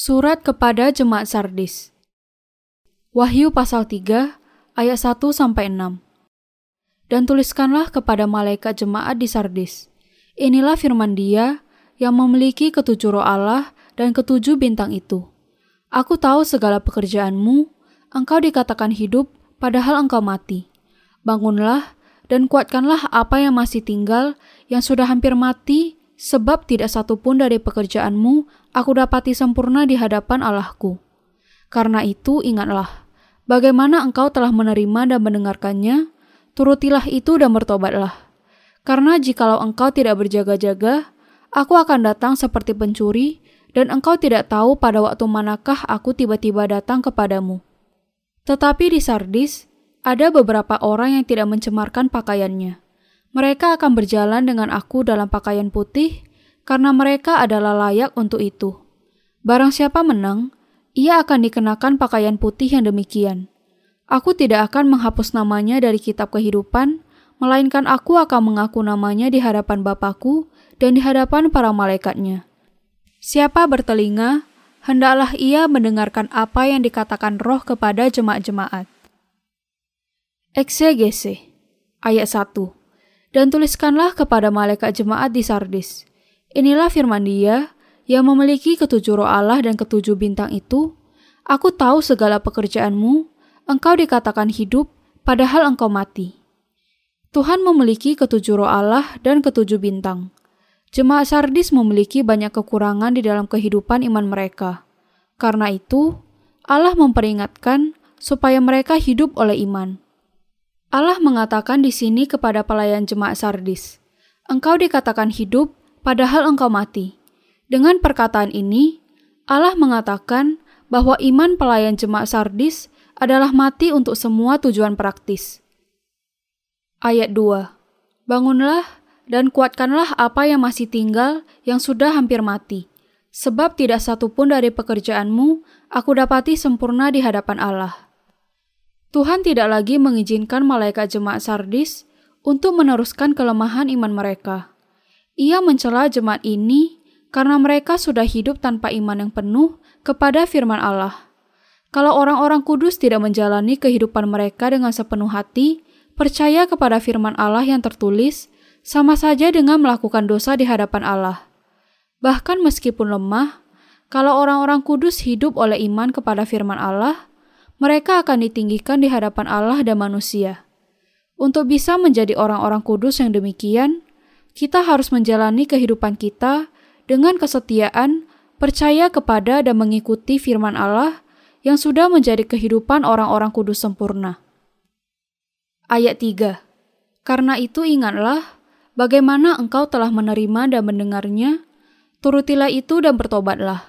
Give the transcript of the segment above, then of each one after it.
Surat kepada Jemaat Sardis. Wahyu pasal 3 ayat 1 sampai 6 Dan tuliskanlah kepada malaikat jemaat di Sardis Inilah firman Dia yang memiliki ketujuh roh Allah dan ketujuh bintang itu. Aku tahu segala pekerjaanmu engkau dikatakan hidup padahal engkau mati. Bangunlah dan kuatkanlah apa yang masih tinggal yang sudah hampir mati sebab tidak satu pun dari pekerjaanmu aku dapati sempurna di hadapan Allahku. Karena itu ingatlah, bagaimana engkau telah menerima dan mendengarkannya, turutilah itu dan bertobatlah. Karena jikalau engkau tidak berjaga-jaga, aku akan datang seperti pencuri, dan engkau tidak tahu pada waktu manakah aku tiba-tiba datang kepadamu. Tetapi di Sardis, ada beberapa orang yang tidak mencemarkan pakaiannya mereka akan berjalan dengan aku dalam pakaian putih, karena mereka adalah layak untuk itu. Barang siapa menang, ia akan dikenakan pakaian putih yang demikian. Aku tidak akan menghapus namanya dari kitab kehidupan, melainkan aku akan mengaku namanya di hadapan Bapakku dan di hadapan para malaikatnya. Siapa bertelinga, hendaklah ia mendengarkan apa yang dikatakan roh kepada jemaat-jemaat. Eksegese Ayat 1 dan tuliskanlah kepada malaikat jemaat di Sardis. Inilah firman dia yang memiliki ketujuh roh Allah dan ketujuh bintang itu. Aku tahu segala pekerjaanmu, engkau dikatakan hidup, padahal engkau mati. Tuhan memiliki ketujuh roh Allah dan ketujuh bintang. Jemaat Sardis memiliki banyak kekurangan di dalam kehidupan iman mereka. Karena itu, Allah memperingatkan supaya mereka hidup oleh iman. Allah mengatakan di sini kepada pelayan jemaat Sardis, "Engkau dikatakan hidup, padahal engkau mati." Dengan perkataan ini, Allah mengatakan bahwa iman pelayan jemaat Sardis adalah mati untuk semua tujuan praktis. Ayat 2. Bangunlah dan kuatkanlah apa yang masih tinggal yang sudah hampir mati, sebab tidak satu pun dari pekerjaanmu aku dapati sempurna di hadapan Allah. Tuhan tidak lagi mengizinkan malaikat jemaat Sardis untuk meneruskan kelemahan iman mereka. Ia mencela jemaat ini karena mereka sudah hidup tanpa iman yang penuh kepada firman Allah. Kalau orang-orang kudus tidak menjalani kehidupan mereka dengan sepenuh hati, percaya kepada firman Allah yang tertulis, sama saja dengan melakukan dosa di hadapan Allah. Bahkan meskipun lemah, kalau orang-orang kudus hidup oleh iman kepada firman Allah, mereka akan ditinggikan di hadapan Allah dan manusia. Untuk bisa menjadi orang-orang kudus yang demikian, kita harus menjalani kehidupan kita dengan kesetiaan, percaya kepada dan mengikuti firman Allah yang sudah menjadi kehidupan orang-orang kudus sempurna. Ayat 3 Karena itu ingatlah bagaimana engkau telah menerima dan mendengarnya, turutilah itu dan bertobatlah.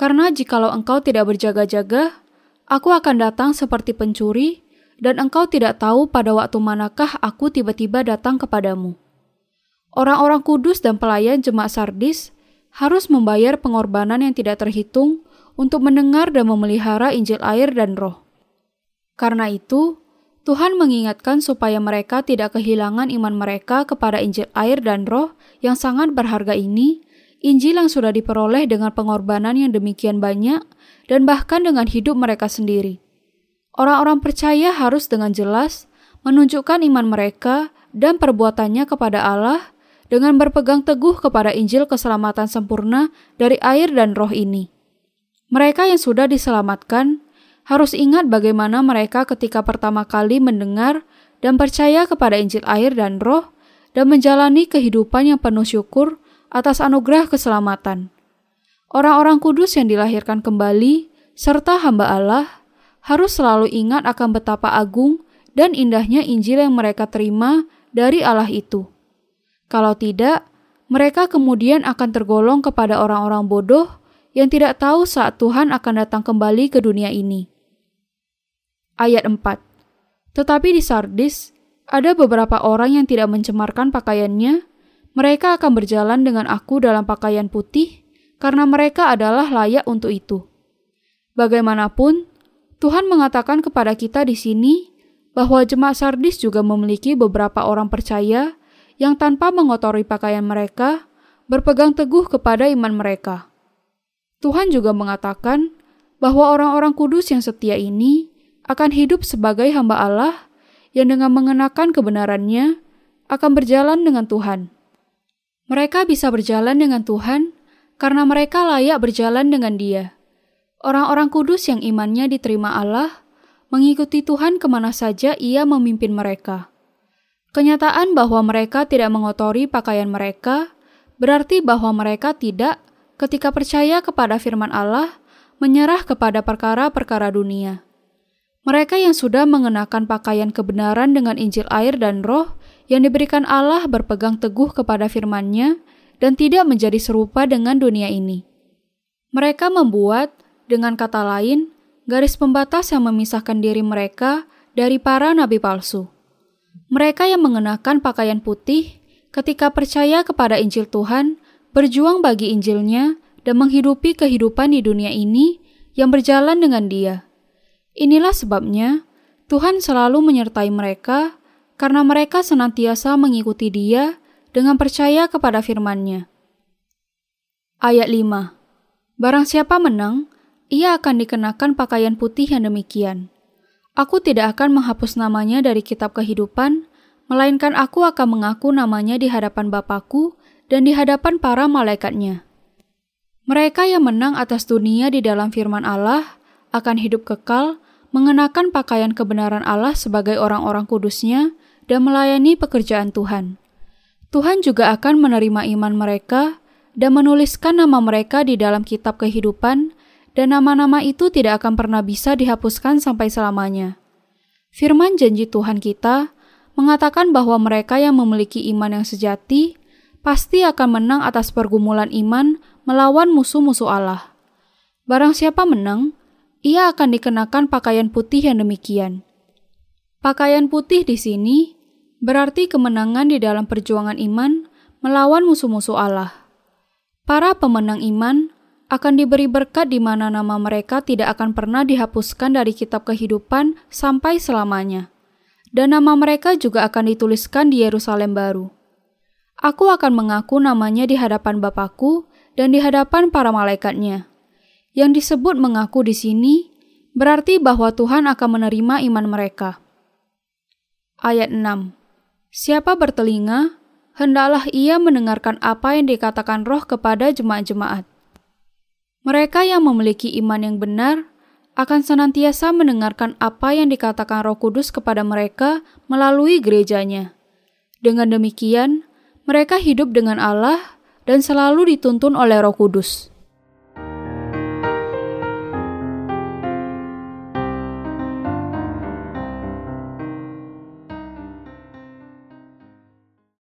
Karena jikalau engkau tidak berjaga-jaga, Aku akan datang seperti pencuri, dan engkau tidak tahu pada waktu manakah aku tiba-tiba datang kepadamu. Orang-orang kudus dan pelayan jemaat Sardis harus membayar pengorbanan yang tidak terhitung untuk mendengar dan memelihara Injil air dan roh. Karena itu, Tuhan mengingatkan supaya mereka tidak kehilangan iman mereka kepada Injil air dan roh yang sangat berharga ini, Injil yang sudah diperoleh dengan pengorbanan yang demikian banyak dan bahkan dengan hidup mereka sendiri. Orang-orang percaya harus dengan jelas menunjukkan iman mereka dan perbuatannya kepada Allah dengan berpegang teguh kepada Injil keselamatan sempurna dari air dan roh ini. Mereka yang sudah diselamatkan harus ingat bagaimana mereka ketika pertama kali mendengar dan percaya kepada Injil air dan roh dan menjalani kehidupan yang penuh syukur atas anugerah keselamatan. Orang-orang kudus yang dilahirkan kembali, serta hamba Allah, harus selalu ingat akan betapa agung dan indahnya Injil yang mereka terima dari Allah itu. Kalau tidak, mereka kemudian akan tergolong kepada orang-orang bodoh yang tidak tahu saat Tuhan akan datang kembali ke dunia ini. Ayat 4 Tetapi di Sardis, ada beberapa orang yang tidak mencemarkan pakaiannya, mereka akan berjalan dengan aku dalam pakaian putih, karena mereka adalah layak untuk itu. Bagaimanapun, Tuhan mengatakan kepada kita di sini bahwa jemaat Sardis juga memiliki beberapa orang percaya yang tanpa mengotori pakaian mereka berpegang teguh kepada iman mereka. Tuhan juga mengatakan bahwa orang-orang kudus yang setia ini akan hidup sebagai hamba Allah yang dengan mengenakan kebenarannya akan berjalan dengan Tuhan. Mereka bisa berjalan dengan Tuhan karena mereka layak berjalan dengan Dia. Orang-orang kudus yang imannya diterima Allah mengikuti Tuhan ke mana saja Ia memimpin mereka. Kenyataan bahwa mereka tidak mengotori pakaian mereka berarti bahwa mereka tidak, ketika percaya kepada firman Allah, menyerah kepada perkara-perkara dunia. Mereka yang sudah mengenakan pakaian kebenaran dengan Injil air dan roh yang diberikan Allah berpegang teguh kepada firman-Nya dan tidak menjadi serupa dengan dunia ini. Mereka membuat, dengan kata lain, garis pembatas yang memisahkan diri mereka dari para nabi palsu. Mereka yang mengenakan pakaian putih ketika percaya kepada Injil Tuhan, berjuang bagi Injilnya, dan menghidupi kehidupan di dunia ini yang berjalan dengan dia. Inilah sebabnya Tuhan selalu menyertai mereka karena mereka senantiasa mengikuti dia dengan percaya kepada firman-Nya. Ayat 5 Barang siapa menang, ia akan dikenakan pakaian putih yang demikian. Aku tidak akan menghapus namanya dari kitab kehidupan, melainkan aku akan mengaku namanya di hadapan Bapakku dan di hadapan para malaikatnya. Mereka yang menang atas dunia di dalam firman Allah akan hidup kekal mengenakan pakaian kebenaran Allah sebagai orang-orang kudusnya dan melayani pekerjaan Tuhan. Tuhan juga akan menerima iman mereka dan menuliskan nama mereka di dalam kitab kehidupan dan nama-nama itu tidak akan pernah bisa dihapuskan sampai selamanya. Firman janji Tuhan kita mengatakan bahwa mereka yang memiliki iman yang sejati pasti akan menang atas pergumulan iman melawan musuh-musuh Allah. Barang siapa menang, ia akan dikenakan pakaian putih yang demikian. Pakaian putih di sini berarti kemenangan di dalam perjuangan iman melawan musuh-musuh Allah. Para pemenang iman akan diberi berkat di mana nama mereka tidak akan pernah dihapuskan dari kitab kehidupan sampai selamanya. Dan nama mereka juga akan dituliskan di Yerusalem baru. Aku akan mengaku namanya di hadapan Bapakku dan di hadapan para malaikatnya. Yang disebut mengaku di sini berarti bahwa Tuhan akan menerima iman mereka. Ayat 6 Siapa bertelinga, hendaklah ia mendengarkan apa yang dikatakan roh kepada jemaat-jemaat. Mereka yang memiliki iman yang benar akan senantiasa mendengarkan apa yang dikatakan roh kudus kepada mereka melalui gerejanya. Dengan demikian, mereka hidup dengan Allah dan selalu dituntun oleh roh kudus.